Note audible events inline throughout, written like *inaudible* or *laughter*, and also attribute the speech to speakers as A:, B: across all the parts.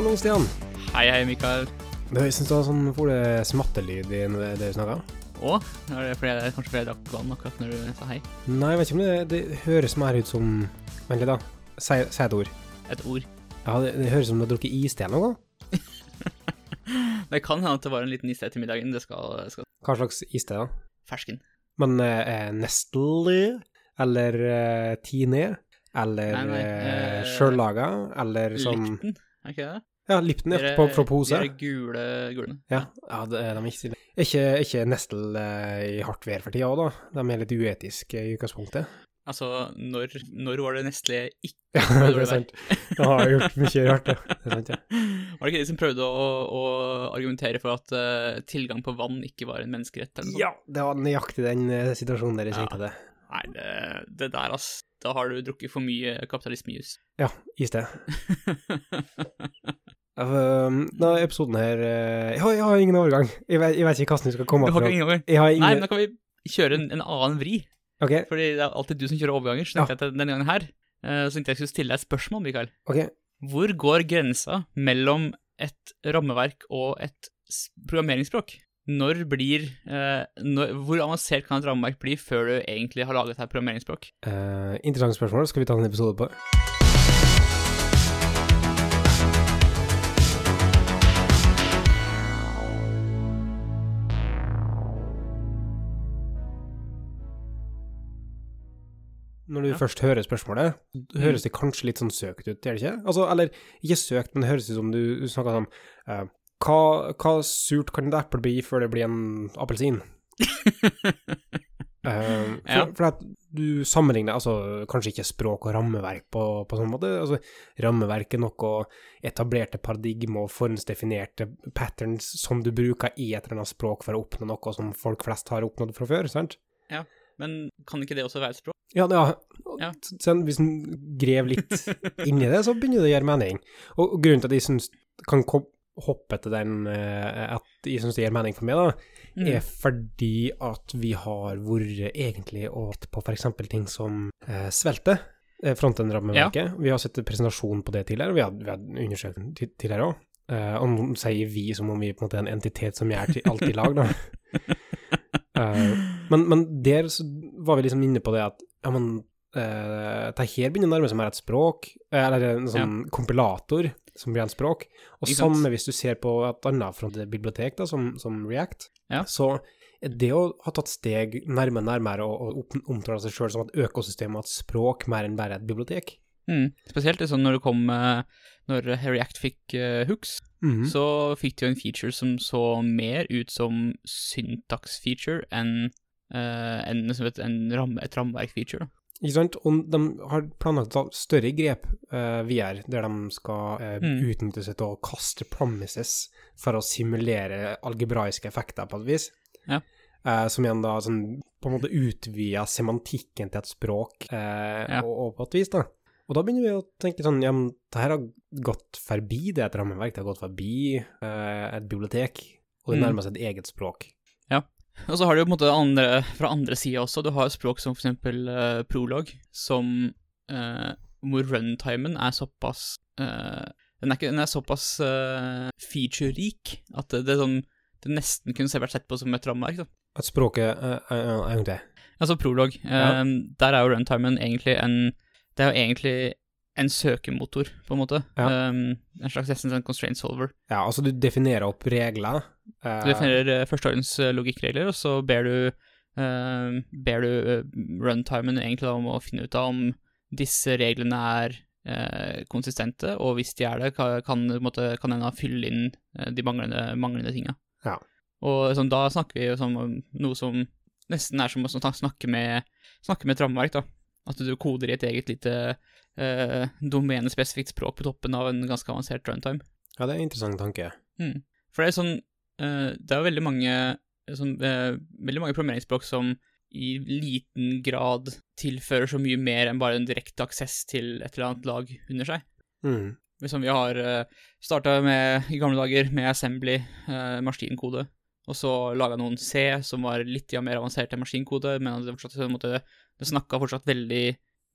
A: Hallo, Stian.
B: Hei, hei, Mikael.
A: Det jeg synes du har sånn får det smattelyd i det du snakka.
B: Å, er det fordi jeg, kanskje fordi jeg drakk vann akkurat når du sa hei?
A: Nei, jeg vet ikke om det, det høres mer ut som Vent litt, da. Si, si et ord.
B: Et ord.
A: Ja, det, det høres ut som du har drukket iste eller noe. *laughs*
B: Det kan hende at det var en liten iste til middagen. Det skal, skal
A: Hva slags iste, da?
B: fersken.
A: Men eh, Nestle? Eller eh, Tine? Eller
B: Nei, nei,
A: eh,
B: eh,
A: sjøllaga? Eller sånn
B: Lykten, er ikke det?
A: Ja, Lipton,
B: er
A: På, fra pose.
B: De gule gulene.
A: Ja, ja det er de ikke. Er ikke, er ikke Nestle eh, i hardt vær for tida òg, da? De er litt uetiske i utgangspunktet.
B: Altså, når, når var det Nestle ikke *laughs*
A: Ja,
B: det
A: det er sant. Det har gjort mye rart, ja. Det er sant, ja. *laughs*
B: Var det ikke de som prøvde å, å argumentere for at uh, tilgang på vann ikke var en menneskerett? eller noe?
A: Ja, det var nøyaktig den uh, situasjonen der jeg
B: Ja.
A: det.
B: Nei, det, det der, ass. Da har du drukket for mye kapitalismejus.
A: Ja, iste. *laughs* Um, nei, episoden her eh, Jeg har, jeg har ingen overgang. Jeg vet, jeg vet ikke hvordan du skal komme
B: Du har
A: fra-
B: ingen overgang.
A: Jeg
B: Nei, men da kan vi kjøre en, en annen vri.
A: Okay.
B: Fordi det er alltid du som kjører overganger. Så tenkte jeg at denne gangen her eh, Så tenkte jeg skulle stille deg et spørsmål, Mikael.
A: Okay.
B: Hvor går grensa mellom et rammeverk og et programmeringsspråk? Når blir eh, når, Hvor avansert kan et rammeverk bli før du egentlig har laget et programmeringsspråk?
A: Uh, interessant spørsmål. Skal vi ta en episode på? Når du
B: Ja.
A: først hører spørsmålet, høres det kanskje litt sånn søkt ut, gjør det ikke? Altså, eller ikke søkt, men det høres ut som du snakker sånn uh, hva, hva surt kan et eple bli før det blir en appelsin? *laughs* uh, for,
B: Ja.
A: for at du sammenligner altså kanskje ikke språk og rammeverk på, på sånn måte. Altså, rammeverk er noe etablerte paradigmer og forhåndsdefinerte patterns som du bruker i et eller annet språk for å oppnå noe som folk flest har oppnådd fra før, sant?
B: Men kan ikke det også være et språk?
A: Ja, ja.
B: Ja.
A: Sen, hvis en grev litt inn i det, så begynner det å gjøre mening. Og, og grunnen til at jeg syns kan hoppe til den eh, at jeg syns det gir mening for meg, da,
B: Mm.
A: er fordi at vi har vært egentlig og på f.eks. ting som eh, svelte, eh, frontend-rammeverket. Vi har sett en presentasjon på det tidligere, og vi har, vi har undersøkt den tidligere òg. Uh, og nå sier vi som om vi på en måte er en entitet som gjør alt i lag, da. *laughs* Eh, men, men der så var vi liksom inne på det at ja, men uh, det her begynner å nærme seg mer et språk, eh, eller en sånn kompilator som blir et språk. Og samme hvis du ser på et annet frontbibliotek, da, som, som React,
B: Ja.
A: så det å ha tatt steg nærmere nærmere og, og omtale seg sjøl som et økosystem og et språk mer enn bare et bibliotek.
B: Mm. Spesielt sånn når det kom eh, Når React fikk uh, hooks,
A: Mhm.
B: så fikk de jo en feature som så mer ut som syntax-feature enn enn liksom et, en ramme, et rammeverk-feature.
A: Ikke sant? Og de har planlagt å ta større grep uh, VR, der de skal uh,
B: Mm.
A: utnytte seg til å kaste promises for å simulere algebraiske effekter, på et vis.
B: Ja.
A: Uh, som igjen da sånn, på en måte utvider semantikken til et språk, eh,
B: Ja.
A: og, og på et vis, da. Og da begynner vi å tenke sånn, ja, men det her har gått forbi det et rammeverk, det har gått forbi eh, et bibliotek, og det
B: Mm.
A: nærmer seg et eget språk.
B: Og så har du jo på en måte andre, fra andre sida også. Du har språk som for eksempel eh, prolog, som uh, hvor runtimen er såpass uh, den, er ikke, den er såpass uh, feature-rik at det, det, er sånn, det nesten kunne vært sett på som et rammeverk.
A: At språket uh, uh, er det.
B: Altså prolog.
A: Ja.
B: Der er jo runtimen egentlig en Det er jo egentlig en søkemotor, på en måte.
A: Ja.
B: Um, en slags nesten sånn constraint solver.
A: Ja, altså du definerer opp regler. Eh,
B: Du definerer uh, førsteordens eh, logikkregler, og så ber du, uh, ber du eh, runtimen egentlig da om å finne ut av om disse reglene er uh, konsistente, og hvis de er det, kan, kan, måte, kan en da fylle inn eh, de manglende, manglende tinga.
A: Ja.
B: Og sånn, da snakker vi jo sånn om noe som nesten er som å snakke med, snakke med et rammeverk, da. At du koder i et eget lite eh, domenespesifikt språk på toppen av en ganske avansert runtime.
A: Ja, det er en interessant tanke.
B: Mm. For det er sånn eh, Det er jo veldig mange som, eh, Veldig mange programmeringsspråk som i liten grad tilfører så mye mer enn bare en direkte aksess til et eller annet lag under seg.
A: Mm.
B: Som vi har uh, starta med i gamle dager, med assembly, uh, maskinkode, og så laga noen C som var litt ja, mer avansert enn maskinkode, men det, fortsatt, måte, det snakka fortsatt veldig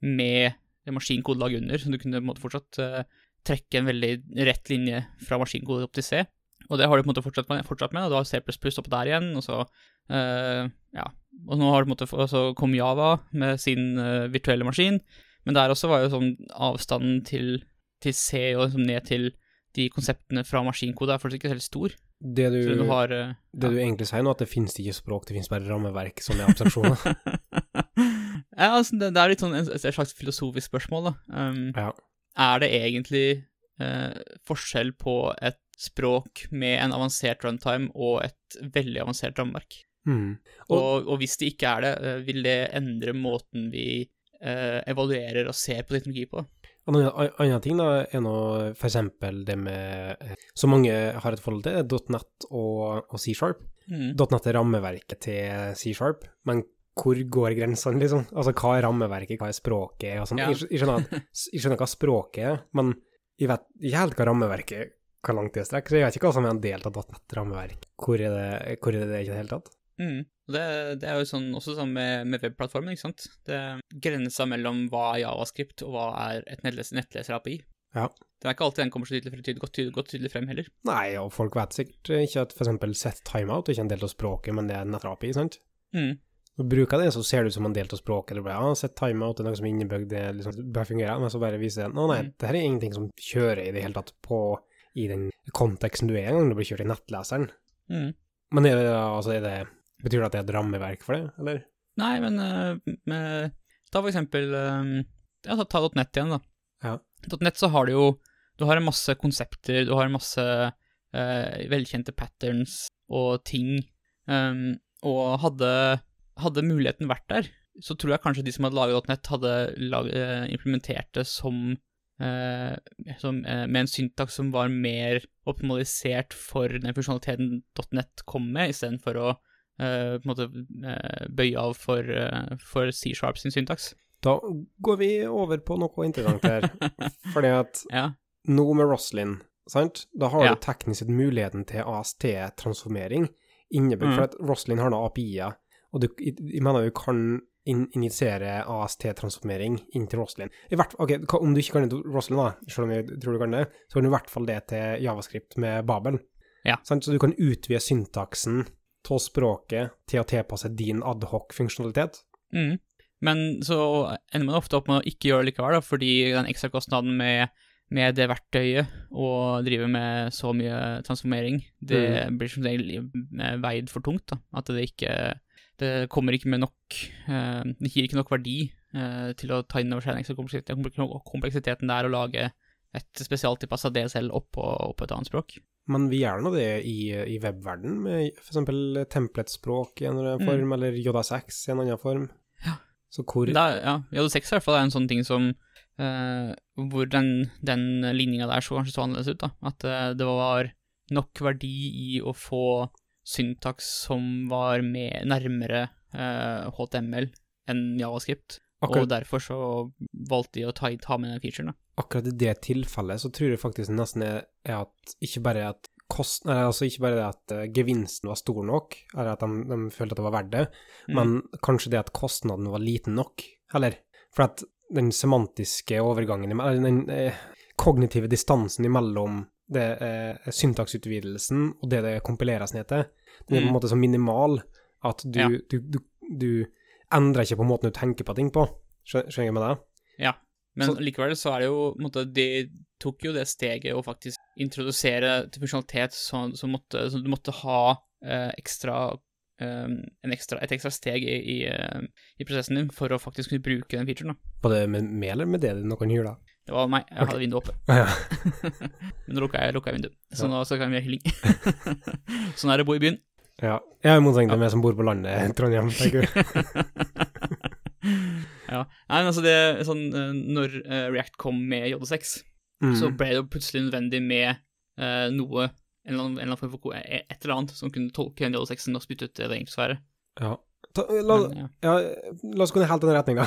B: med maskinkodelaget under, så du kunne måte fortsatt uh, trekke en veldig rett linje fra maskinkode opp til C. Og det har du på en måte fortsatt med, fortsatt med og du har C++ oppå der igjen, og så uh, Ja. Og nå har du på en måte, og så kom Java med sin uh, virtuelle maskin, men der også var jo sånn avstanden til, til C og liksom ned til de konseptene fra maskinkode er fortsatt ikke helt stor.
A: Det du,
B: du har uh,
A: det du egentlig sier nå, at det finnes ikke språk, det finnes bare rammeverk som er abstraksjoner. *laughs*
B: ja, altså, det, det er litt sånn et, slags filosofisk spørsmål, da. Um,
A: ja.
B: er det egentlig forskjell på et språk med en avansert runtime og et veldig avansert rammeverk?
A: Mm.
B: Og,
A: Og-
B: og, hvis det ikke er det, eh, vil det endre måten vi eh, evaluerer og ser på teknologi på?
A: En annen, ting da, er nå eksempel det med eh, Så mange har et forhold til, .NET og, og C-sharp.
B: Mm.
A: .NET er rammeverket til C-sharp, men hvor går grensene, liksom? Altså, hva er rammeverket, hva er språket? Og sånn.
B: Ja.
A: Jeg, jeg, skjønner at, *laughs* jeg skjønner hva språket er, men jeg vet ikke helt hva rammeverket hvor langt det strekker, så jeg vet ikke hva som er en del av .NET-rammeverk. Hvor, er det- hvor er det det ikke i det hele tatt?
B: Mm. Det, det er jo sånn, også sånn med, med webplattformen, ikke sant. Det Grensa mellom hva er javascript og hva er et nettleser, nettleser-API.
A: Ja.
B: Det er ikke alltid den kommer så tydelig, tydelig, godt, tydelig, godt tydelig frem heller.
A: Nei, og folk vet sikkert ikke at eksempel set timeout er ikke en del av språket, men det er en nettrapi, sant?
B: Mm.
A: Når du bruker det, så ser det ut som en del av språket. eller bare, ja, set timeout er noe som er innebygd, det liksom, bør bare fungerer, men så bare viser det, Nå, nei,
B: Mm.
A: det her er ingenting som kjører i det hele tatt på, i den konteksten du er en gang det blir kjørt i nettleseren.
B: Mm.
A: Men er det, altså, er det, betyr det at det er et rammeverk for det, eller?
B: Nei, men uh, med, ta for eksempel uh, ja, ta, ta .nett igjen, da.
A: Ja.
B: .nett så har du jo Du har en masse konsepter, du har en masse uh, velkjente patterns og ting, um, og hadde, hadde muligheten vært der, så tror jeg kanskje de som hadde laget .nett, hadde lag, eh, implementert det som, eh, som eh, med en syntaks som var mer optimalisert for den funksjonaliteten .nett kom med, istedenfor å eh, måte eh, bøye av for, eh, for C-sharp sin syntaks.
A: Da går vi over på noe interessant her, *laughs* fordi at
B: Ja.
A: nå med Roslyn, sant? Da har
B: Ja.
A: du teknisk sett muligheten til AST-transformering innebygd,
B: Mm.
A: for at Roslyn har da API-er, og du, jeg, mener du kan in initiere AST-transformering inn til Roslyn. I hvert, ok, om du ikke kan det til Roslyn da, selv om jeg tror du kan det, så kan du i hvert fall det til JavaScript med Babel.
B: Ja.
A: Sant? Så du kan utvide syntaksen til språket til å tilpasse din adhoc-funksjonalitet.
B: Mm. Men så ender man ofte opp med å ikke gjøre det likevel, da, fordi den ekstra kostnaden med, med det verktøyet å drive med så mye transformering, det blir som regel veid for tungt. da, At det ikke Det kommer ikke med nok eh, Det gir ikke nok verdi eh, til å ta inn over seg den kompleksiteten, det er å lage et spesialtilpassa DSL oppå, oppå et annet språk.
A: Men vi gjør nå det i, i webverden med eksempel templetspråk i en eller annen
B: Mm.
A: form, eller JSX i en annen form.
B: Ja.
A: Så hvor
B: er, ja, 6 i hvert fall er en sånn ting som eh, Hvor den, den linja der så kanskje så annerledes ut, da. At eh, det var nok verdi i å få syntaks som var med, nærmere eh, HTML enn javascript. Og derfor så valgte de å ta, ta med den featuren, da.
A: akkurat i det tilfellet så tror jeg faktisk nesten er, er at ikke bare at kost, nei, altså ikke bare det at eh, gevinsten var stor nok, eller at de, de følte at det var verdt det,
B: Mm.
A: men kanskje det at kostnaden var liten nok, eller? For at den semantiske overgangen, eller den eh, kognitive distansen imellom det eh, syntaksutvidelsen og det det kompileres ned til, den er på en
B: Mm.
A: måte så minimal at du,
B: Ja.
A: du, du, du endrer ikke på måten du tenker på ting på. Skjønner jeg med det?
B: Ja, men
A: Så-
B: likevel så er det jo måte, De tok jo det steget å faktisk introdusere til funksjonalitet så, så, måtte, så du måtte ha eh, ekstra eh, en ekstra, et ekstra steg i, i, eh, i prosessen din for å faktisk kunne bruke den featuren. da.
A: Både med, med eller med det noen gjør da?
B: Det var meg. Jeg hadde vinduet oppe.
A: Ja. *laughs*
B: Men nå lukka jeg, lukka jeg vinduet, så
A: Ja.
B: nå så kan vi ha hylling. *laughs* sånn er det å bo i byen.
A: ja. Jeg er i motsetning til meg som bor på landet, Trondheim, tenker du. *laughs*
B: ja. Nei, men altså det sånn eh, Når eh, React kom med JD6,
A: Mm.
B: så ble det jo plutselig nødvendig med uh, noe en eller, annen, en eller annen et eller annet som kunne tolke den JD6-en og spytte ut det engelske egentlig skulle være.
A: Ja. La,
B: ja.
A: ja, la oss gå i helt den retninga.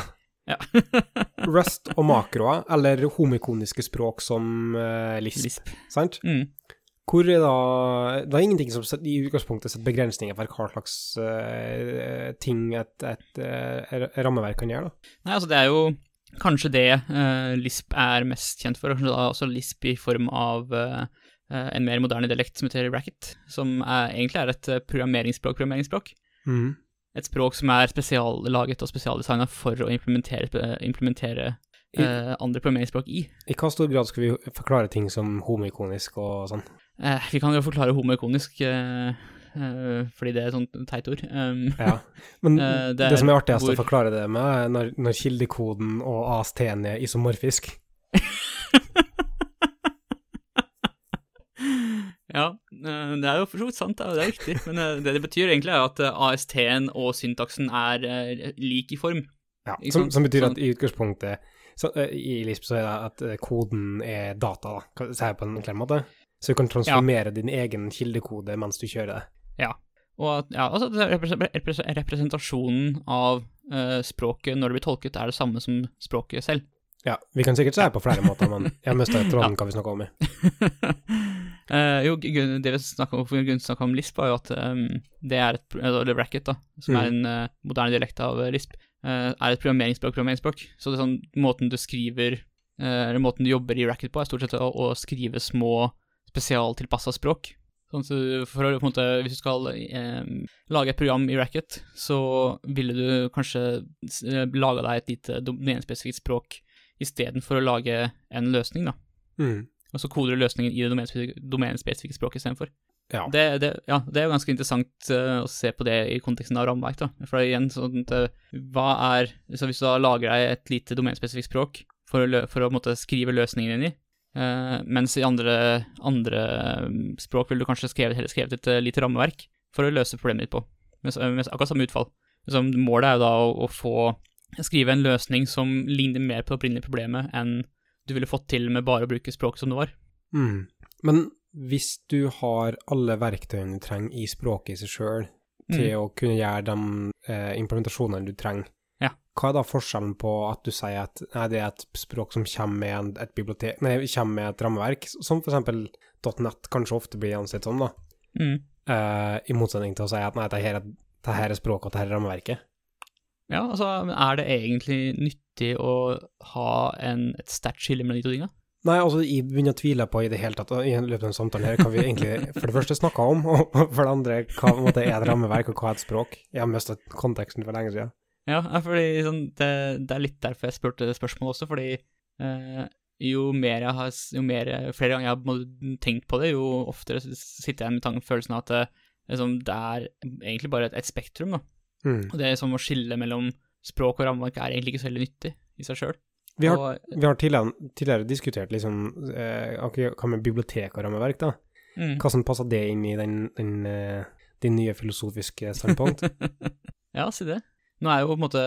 B: Ja. *laughs*
A: Rust og makroer, eller homikoniske språk som uh, Lisp,
B: Lisp.
A: sant?
B: Mm.
A: Hvor er da Det er ingenting som i utgangspunktet setter begrensninger for hva slags uh, ting et, et, eh, rammeverk kan gjøre, da.
B: Nei, altså det er jo kanskje det uh, Lisp er mest kjent for, kanskje da også Lisp i form av en mer moderne dialekt som heter Racket, som er, egentlig er et programmeringsspråk, programmeringsspråk.
A: Mhm.
B: Et språk som er spesiallaget og spesialdesigna for å implementere, eh, implementere
A: I-
B: uh, andre programmeringsspråk i.
A: I hva stor grad skal vi forklare ting som homoikonisk og sånn?
B: Uh, vi kan jo forklare homoikonisk, uh, fordi det er et sånt teit ord. Um,
A: Ja. Men *laughs* det,
B: det
A: som er artigst
B: hvor-
A: å forklare det med, er når, når kildekoden og AST-en er isomorfisk.
B: Ja, eh, det er jo for så vidt sant, det er, riktig. Men eh, det det betyr egentlig er at eh, AST-en og syntaksen er lik i form.
A: Ja, som, som betyr at i utgangspunktet så, I Lisp så er det at koden er data, da, sier jeg på en klar måte. Så du kan transformere din egen kildekode mens du kjører det.
B: Og at, ja, altså representasjonen av uh, språket når det blir tolket, er det samme som språket selv.
A: Ja, vi kan sikkert si det på flere måter, men jeg mista *laughs* tråden hva vi snakker om. i. *laughs*
B: Eh, jo, det vi snakket om, hvorfor om Lisp, var jo at um, det er et, eller Racket, da, som er en uh, moderne dialekt av eh, Lisp, uh, er et programmeringsspråk, programmeringsspråk. Så det er sånn, måten du skriver, eller måten du jobber i Racket på, er stort sett å, å skrive små spesialtilpassa språk. Sånn du, for å, på en måte, hvis du skal eh, lage et program i Racket, så ville du kanskje laga deg et lite domenespesifikt språk istedenfor å lage en løsning, da.
A: Mm.
B: Og så koder du løsningen i det domenespesifikke, domenespesifikke språket istedenfor.
A: Ja.
B: Det, det, ja, det er jo ganske interessant uh, å se på det i konteksten av rammeverk, da. For igjen, sånn at uh, hva er så Hvis du da lager deg et lite domenespesifikt språk for å, for å måtte, skrive løsningen inn i, uh, mens i andre, andre mm, språk ville du kanskje skrevet, heller skrevet et lite rammeverk for å løse problemet ditt på. Med akkurat samme utfall. Så målet er jo da å, å få skrive en løsning som ligner mer på det opprinnelige problemet enn du ville fått til med bare å bruke språket som det var.
A: Mm. Men hvis du har alle verktøyene du trenger i språket i seg sjøl til å kunne gjøre de eh, implementasjonene du trenger,
B: Ja.
A: hva er da forskjellen på at du sier at nei, det er et språk som kommer med en, et bibliotek, nei, kommer med et rammeverk, som eksempel .net kanskje ofte blir ansett som, da,
B: Mm.
A: eh, i motsetning til å si at nei, dette er, det er språket og dette er rammeverket?
B: Ja, altså, er det egentlig nyttig å ha en, et sterkt skille mellom de to tinga?
A: Nei, altså, jeg begynner å tvile på i det hele tatt, i løpet av denne samtalen her, hva vi egentlig for det første snakka om, og for det andre hva måte, er et rammeverk, og hva er et språk. Jeg har mista konteksten for lenge siden.
B: Ja, fordi sånn, det, det er litt derfor jeg spurte spørsmålet også, fordi eh, jo mer jeg har, jo mer, flere ganger jeg har tenkt på det, jo oftere sitter jeg med tanken, følelsen av at det, liksom, det er egentlig bare et, et spektrum, da.
A: Mm.
B: Og det er som å skille mellom språk og rammeverk er egentlig ikke så veldig nyttig i seg sjøl.
A: Vi har, vi har tidligere, tidligere diskutert liksom, eh, hva med bibliotek og rammeverk, da?
B: mm.
A: Hva som passer det inn i den, den, eh, din nye filosofiske standpunkt? *laughs*
B: ja, si det. Nå er jo på en måte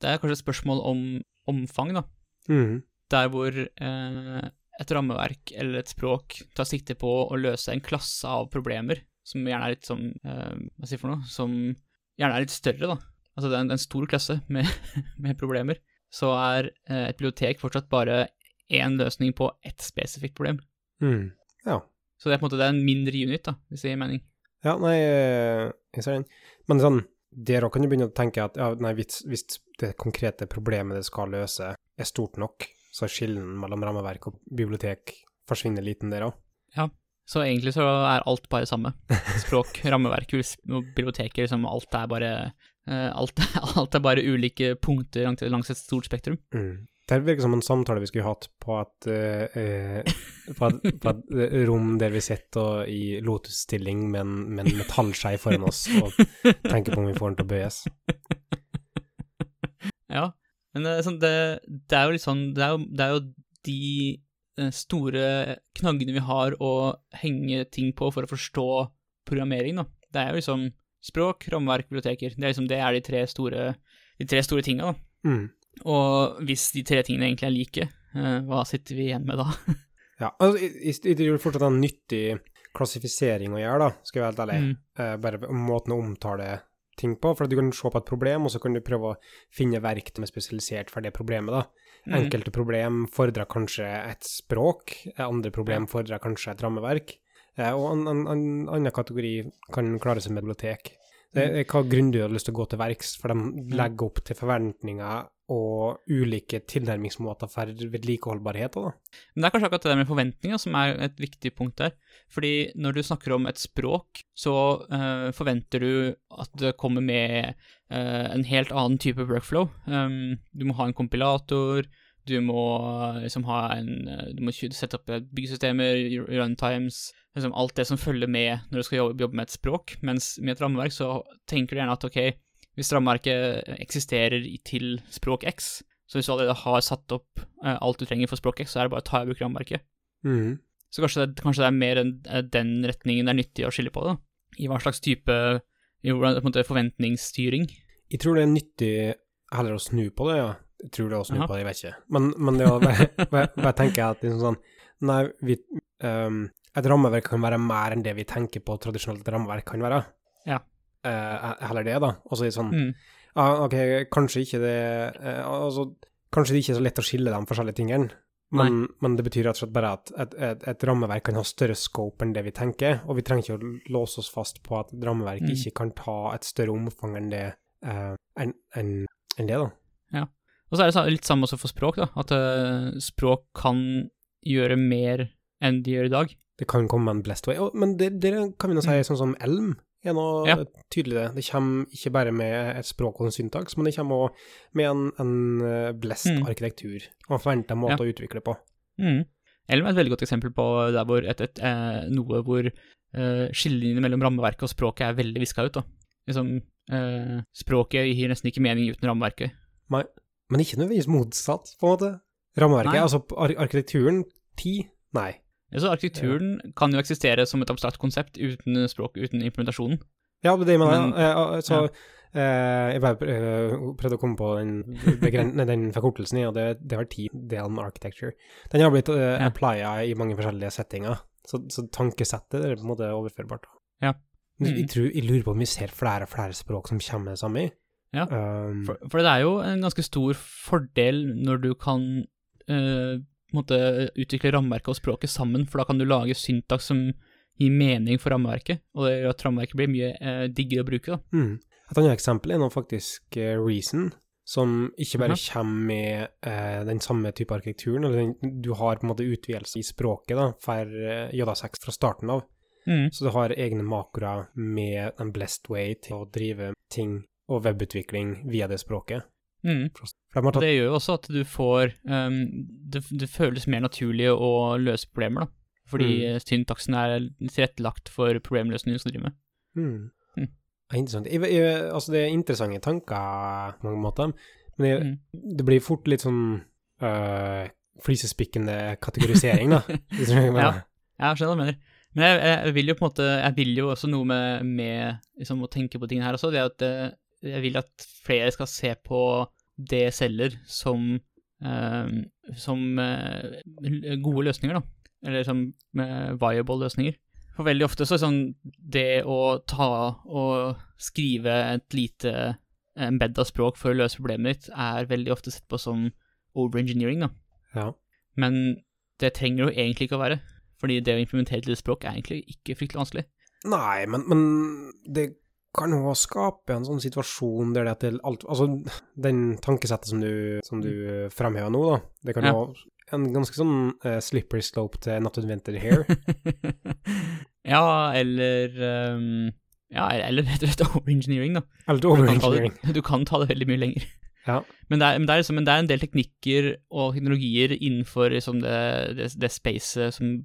B: Det er kanskje et spørsmål om omfang, da.
A: mm.
B: Der hvor eh, et rammeverk eller et språk tar sikte på å løse en klasse av problemer, som gjerne er litt som eh, Hva sier jeg for noe? Som gjerne er litt større, da. Altså det er en, en stor klasse med, *laughs* med problemer. Så er eh, et bibliotek fortsatt bare én løsning på ett spesifikt problem.
A: Mm. Ja.
B: Så det er på en måte det er en mindre unit, da, hvis det gir mening.
A: Ja, nei, eh, jeg ser den. Men sånn, der òg kan du begynne å tenke at ja, nei, hvis, hvis det konkrete problemet det skal løse, er stort nok, så skillen mellom rammeverk og bibliotek forsvinner liten der òg.
B: Så egentlig så er alt bare samme. Språk, *laughs* rammeverk biblioteker, liksom alt er bare eh, alt, *laughs* alt er bare ulike punkter langs, et stort spektrum.
A: Mm. Det virker som en samtale vi skulle hatt på et, eh, eh, på et, på et eh, rom der vi sitter i lotusstilling med en, med en metallskei foran oss og tenker på om vi får den til å bøyes. *laughs*
B: Ja, men det, sånn, det, det er jo litt sånn Det er jo, det er jo de store knaggene vi har å henge ting på for å forstå programmering, da. Det er jo liksom språk, rammeverk, biblioteker. Det er liksom det er de tre store, de tre store tinga, da.
A: Mm.
B: Og hvis de tre tingene egentlig er like, eh, hva sitter vi igjen med da? *laughs*
A: Ja, altså, det er jo fortsatt en nyttig klassifisering å gjøre, da, skal jeg være helt ærlig.
B: Mm.
A: Eh, bare måten å omtale ting på, for at du kan se på et problem, og så kan du prøve å finne verktøy som er spesialisert for det problemet, da.
B: Mm.
A: Enkelte problem fordrer kanskje et språk, eh, andre problem fordrer kanskje et rammeverk, eh, og en, en, en annen kategori kan klare seg med bibliotek. Det er hva grunn du har lyst til å gå til verks, for de legger opp til forventninger og ulike tilnærmingsmåter for vedlikeholdbarhet. Da.
B: Men det er kanskje akkurat det med forventninger som er et viktig punkt der. Fordi når du snakker om et språk, så uh, forventer du at det kommer med uh, en helt annen type workflow. Um, du må ha en kompilator, du må liksom ha en Du må sette opp byggesystemer, runtimes, liksom alt det som følger med når du skal jobbe med et språk. Mens med et rammeverk så tenker du gjerne at ok, hvis rammeverket eksisterer til språk X, så hvis du allerede har satt opp uh, alt du trenger for språk X, så er det bare å ta i bruk rammeverket.
A: Mm.
B: Så kanskje det, kanskje det, er mer en, eh, den retningen det er nyttig å skille på, da. I hva slags type i hvordan, på en måte, forventningsstyring.
A: Jeg tror det er nyttig heller å snu på det, ja. Jeg tror det er å snu Aha. på det, jeg vet ikke. Men, men det å *laughs* bare tenke at liksom sånn Nei, vi, um, et rammeverk kan være mer enn det vi tenker på tradisjonelt rammeverk kan være.
B: Ja.
A: Uh, heller det, da. Og så er det sånn
B: mm.
A: ah, Ok, kanskje ikke det uh, Altså, kanskje det ikke er så lett å skille de forskjellige tingene. Men, men, det betyr rett og slett bare at et, et, et, rammeverk kan ha større scope enn det vi tenker, og vi trenger ikke å låse oss fast på at et rammeverk mm. ikke kan ta et større omfang enn det, uh, enn, enn, enn det da.
B: Ja. Og så er det litt samme også for språk, da. At uh, språk kan gjøre mer enn de gjør i dag.
A: Det kan komme en blessed way. Oh, men det, det, kan vi nå si mm. sånn som Elm er noe ja. tydelig det. Det kommer ikke bare med et språk og en syntaks, men det kommer òg med en, en eh, blest mm. arkitektur og en forventa måte ja. å utvikle på.
B: Mm. Elm er et veldig godt eksempel på der hvor et, et, eh, noe hvor eh, skillelinjene mellom rammeverket og språket er veldig viska ut. da. Liksom, eh, språket gir nesten ikke mening uten rammeverket.
A: Nei, men ikke nødvendigvis motsatt, på en måte. Rammeverket, Nei. altså ar arkitekturen, ti, nei.
B: Så arkitekturen ja. kan jo eksistere som et abstrakt konsept uten språk, uten implementasjonen.
A: Ja, det mener jeg. Så ja. eh, jeg bare eh, prøvde å komme på den, *laughs* den forkortelsen i, og det, det var T-delen architecture. Den har blitt eh, applya i mange forskjellige settinger, så, så tankesettet er på en måte overførbart.
B: Ja.
A: Mm. Jeg, tror, jeg, lurer på om vi ser flere og flere språk som kommer det samme i.
B: Ja, um, for, for, det er jo en ganske stor fordel når du kan uh, måte, utvikle rammeverket og språket sammen, for da kan du lage syntaks som gir mening for rammeverket, og det gjør at rammeverket blir mye eh, diggere å bruke. da.
A: Mm. Et annet eksempel er nå faktisk uh, Reason, som ikke bare Aha. kommer med eh, den samme type arkitekturen, eller den, du har på en måte utvidelse i språket da, for eh, JA6 fra starten av.
B: Mm.
A: Så du har egne makroer med en blessed way til å drive ting og webutvikling via det språket.
B: Mm. Det gjør jo også at du får um, det, det, føles mer naturlig å løse problemer, da. Fordi mm. syntaksen er tilrettelagt for problemløsninger du skal drive med.
A: Mm. Mm. Interessant. Jeg, jeg, altså, det er interessante tanker på mange måter, men jeg, mm. det blir fort litt sånn øh, flisespikkende kategorisering, da. *laughs*
B: ja, jeg skjønner hva du mener. Men jeg, vil jo på en måte Jeg vil jo også noe med, med liksom, å tenke på tingene her også. Det er at eh, jeg vil at flere skal se på det jeg selger, som, uh, som uh, gode løsninger, da. Eller som uh, viable løsninger. For veldig ofte så er sånn det å ta og skrive et lite embedda språk for å løse problemet ditt, er veldig ofte sett på som overengineering, da.
A: Ja.
B: Men det trenger jo egentlig ikke å være. Fordi det å implementere et lite språk er egentlig ikke fryktelig vanskelig.
A: Nei, men, men det kan òg skape en sånn situasjon der det til alt Altså, den tankesettet som du, som du framhever nå, da, det kan jo ja. en ganske sånn uh, slippery slope til Not Invented Here. *laughs*
B: ja, eller um, Ja, eller rett og slett overengineering, da.
A: Eller overengineering.
B: Du, *laughs* du kan ta det veldig mye lenger.
A: Ja.
B: Men, det er, men, det er liksom, men, det er, en del teknikker og teknologier innenfor liksom det, det, det spacet som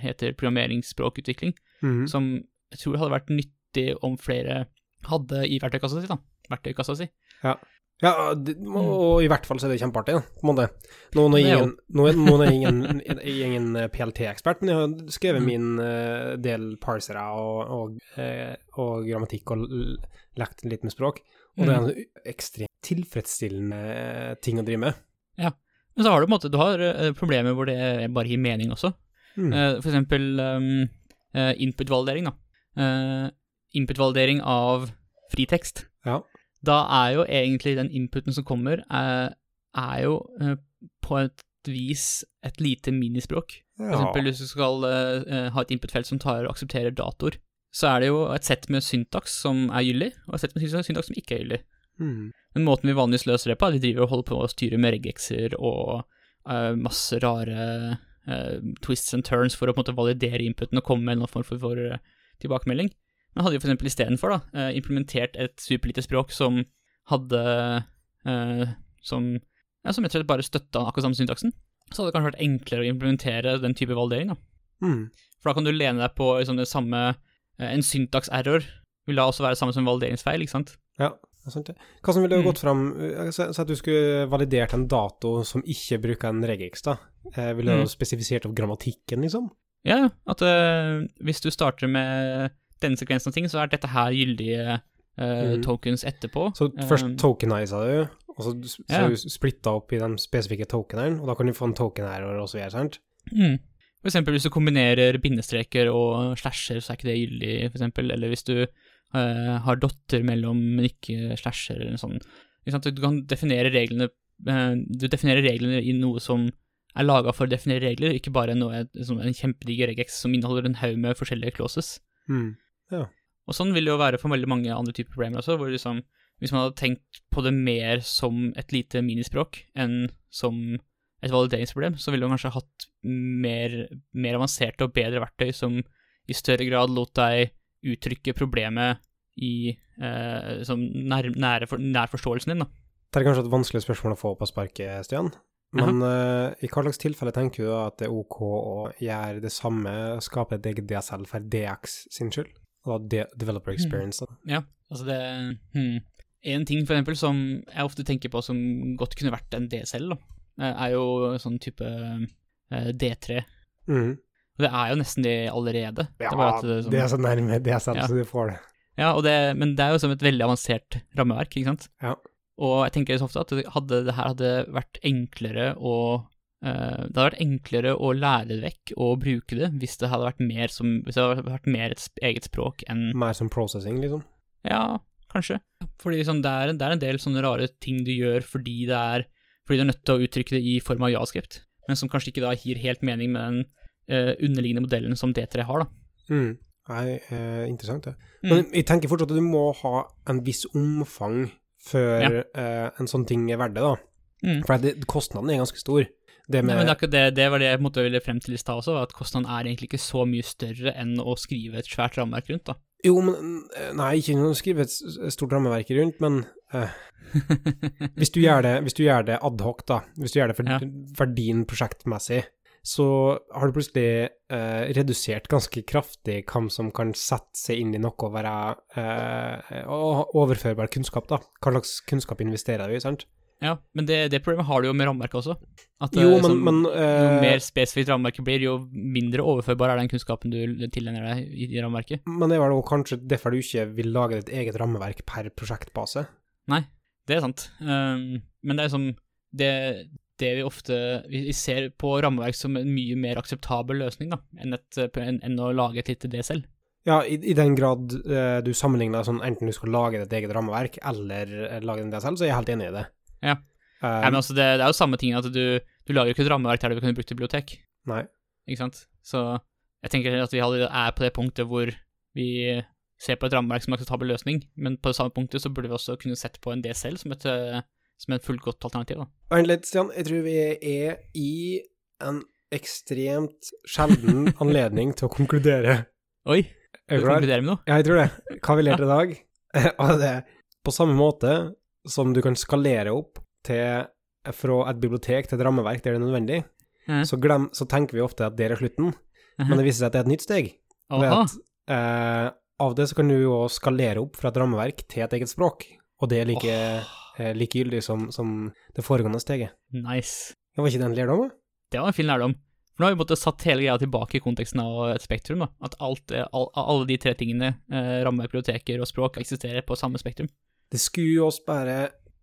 B: heter programmeringsspråkutvikling,
A: mm.
B: som jeg tror hadde vært nyttig om flere hadde i verktøykassa si, da. Verktøykassa si.
A: Ja. Ja, det, og i hvert fall så er det kjempeartig, da, på en måte. Nå, nå, er, ingen, nå, nå er jeg ingen, ingen PLT-ekspert, men jeg har skrevet mm. min uh, del parsere og, og, uh, og, grammatikk og lekt litt med språk, og mm. det er en ekstremt tilfredsstillende ting å drive med.
B: Ja, men så har du på en måte, du har problemer hvor det bare gir mening også. Mm. for eksempel um, input-validering, da input-validering av fritekst,
A: ja.
B: da er jo egentlig den inputen som kommer, er, er jo uh, på et vis et lite minispråk. Ja. For eksempel hvis du skal uh, ha et input-felt som tar og aksepterer datoer, så er det jo et sett med syntaks som er gyldig, og et sett med syntaks som ikke er gyldig.
A: Mm.
B: Men måten vi vanligvis løser det på, er at vi driver og holder på å styre med regexer og uh, masse rare uh, twists and turns for å på en måte validere inputen og komme med en form for, for, eh, tilbakemelding. Men hadde for eksempel istedenfor eh, implementert et superlite språk som hadde eh, som, ja, som rett og slett bare støtta akkurat samme syntaksen, så hadde det kanskje vært enklere å implementere den type validering. da.
A: Mm.
B: For da kan du lene deg på liksom, det samme eh, En syntaks-error vil da også være det samme som valideringsfeil, ikke sant?
A: Ja, det er sant det. Hva som ville
B: Mm.
A: gått fram Så at du skulle validert en dato som ikke bruker en regex, da. Ville du
B: Mm.
A: spesifisert opp grammatikken, liksom?
B: Ja, ja. At uh, hvis du starter med denne sekvensen av ting, så er dette her gyldige uh,
A: mm.
B: tokens etterpå.
A: Så
B: først
A: først tokenisa du, og så, så
B: Ja.
A: du splitta opp i de spesifikke tokenene, og da kan du få en token her og så videre, sant?
B: Mm. For eksempel hvis du kombinerer bindestreker og slasher, så er ikke det gyldig, for eksempel. Eller hvis du uh, har dotter mellom, men ikke slasher, eller noe sånt. Du kan definere reglene uh, Du definerer reglene i noe som er laga for å definere regler, ikke bare noe, som en kjempedigg regex som inneholder en haug med forskjellige clauses.
A: Mm.
B: Og sånn vil det jo være for veldig mange andre typer problemer også, hvor liksom, hvis man hadde tenkt på det mer som et lite minispråk enn som et valideringsproblem, så ville man kanskje hatt mer, mer avanserte og bedre verktøy som i større grad lot deg uttrykke problemet i eh, som nær, nære for, nær forståelsen din, da.
A: Det er kanskje et vanskelig spørsmål å få på sparket, Stian. Men uh, i hva slags tilfelle tenker du da at det er ok å gjøre det samme, skape et eget DSL for DX sin skyld? Og de developer experience, da.
B: Ja, altså det hmm. En ting for eksempel som jeg ofte tenker på som godt kunne vært en DSL, da, eh, er jo sånn type eh, D3.
A: Mm.
B: Og det er jo nesten det allerede.
A: Ja,
B: det, det,
A: det er så nærme DSL
B: Ja.
A: så du får det.
B: Ja, og det, men det er jo som et veldig avansert rammeverk, ikke sant?
A: Ja.
B: Og jeg tenker så ofte at hadde, det her hadde vært enklere å Det hadde vært enklere å lære det vekk og bruke det hvis det hadde vært mer som Hvis det hadde vært mer et eget språk enn
A: Mer som processing, liksom.
B: Ja, kanskje. Fordi liksom, det, er, det er en del sånne rare ting du gjør fordi det er Fordi du er nødt til å uttrykke det i form av javascript, men som kanskje ikke da gir helt mening med den uh, underliggende modellen som D3 har, da.
A: Mm. Nei, eh, interessant det.
B: Ja.
A: Men jeg tenker fortsatt at du må ha en viss omfang før
B: Ja.
A: eh, en sånn ting er verdt det, da.
B: Mm.
A: For det, kostnaden er ganske stor. Det med
B: men det, er det, det var det jeg måtte måte ville frem til i stad også, at kostnaden er egentlig ikke så mye større enn å skrive et svært rammeverk rundt, da.
A: Jo, men eh, Nei, ikke noe å skrive et stort rammeverk rundt, men eh, *laughs* hvis, du gjør det, hvis du gjør det adhoc, da, hvis du gjør det for,
B: Ja.
A: for din prosjektmessig, så har du plutselig eh, redusert ganske kraftig hvem som kan sette seg inn i noe og være eh, overførbar kunnskap, da. Hva slags kunnskap investerer du i, sant?
B: Ja, men det, det problemet har du jo med rammeverket også. At
A: Jo,
B: eh,
A: men,
B: som,
A: men
B: jo
A: eh,
B: mer spesifikt rammeverket blir, jo mindre overførbar er den kunnskapen du tilegner deg i, i rammeverket.
A: Men det er vel kanskje derfor du ikke vil lage ditt eget rammeverk per prosjektbase?
B: Nei, det er sant. Um, men det er som det, det vi ofte vi, vi ser på rammeverk som en mye mer akseptabel løsning da, enn, et, en, enn å lage et lite det selv.
A: Ja, i, i den grad uh, du sammenligner sånn enten du skal lage ditt eget rammeverk eller uh, lage en DSL, så er jeg helt enig i det.
B: Ja.
A: Um,
B: Nei, men altså, det, det er jo samme ting at du, du lager jo ikke et rammeverk der du kan bruke bibliotek,
A: nei.
B: ikke sant? Så jeg tenker at vi er på det punktet hvor vi ser på et rammeverk som en akseptabel løsning, men på det samme punktet så burde vi også kunne sett på en DSL som et, som et fullgodt alternativ, da.
A: Litt, Stian. Jeg tror vi er i en ekstremt sjelden *laughs* anledning til å konkludere.
B: Oi,
A: du
B: konkluderer med noe?
A: Ja, jeg tror det. Hva vi lærte i dag? *laughs* Og det på samme måte som du kan skalere opp til, fra et bibliotek til et rammeverk der det er nødvendig,
B: mm.
A: så, glem, så tenker vi ofte at det er slutten, men det viser seg at det er et nytt steg. At eh, av det så kan du jo skalere opp fra et rammeverk til et eget språk, og det er like, eh, like gyldig som, som det foregående steget.
B: Nice.
A: Det var ikke den lærdommen?
B: Det var en fin lærdom. For nå har vi måttet satt hele greia tilbake i konteksten av et spektrum. da. At alt, eh, all, alle de tre tingene, eh, rammeverk, biblioteker og språk, eksisterer på samme spektrum.
A: Det skulle oss bare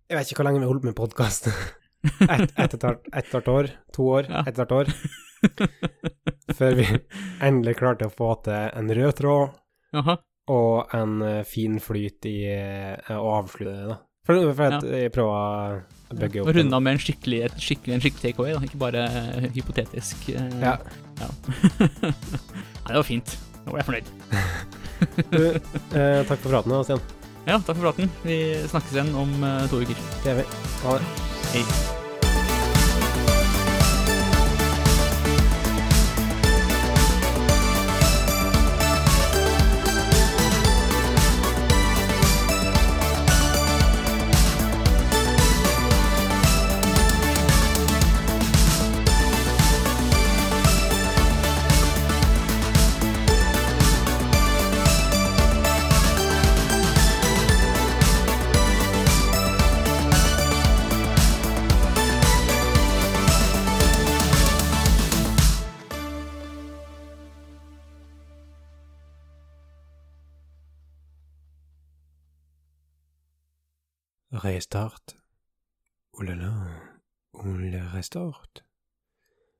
A: Jeg vet ikke hvor lenge vi har holdt med podkast. *laughs* Ett et, et, et, et år, to år,
B: Ja.
A: ett hvert år. Før vi endelig klarte å få til en rød tråd
B: Aha.
A: og en eh, fin flyt i eh, å avslutte det, da. For, for at jeg prøver å bygge
B: Og runde av med en skikkelig, et skikkelig, en skikkelig takeaway, da. ikke bare eh, hypotetisk.
A: Ja.
B: ja. *laughs* Nei, det var fint. Nå ble jeg fornøyd. *laughs*
A: Du, eh, takk for praten, Stian.
B: Ja, takk for praten. Vi snakkes igjen om eh, to uker.
A: Det gjør vi. Ha det.
B: Hei.
A: Restaurant.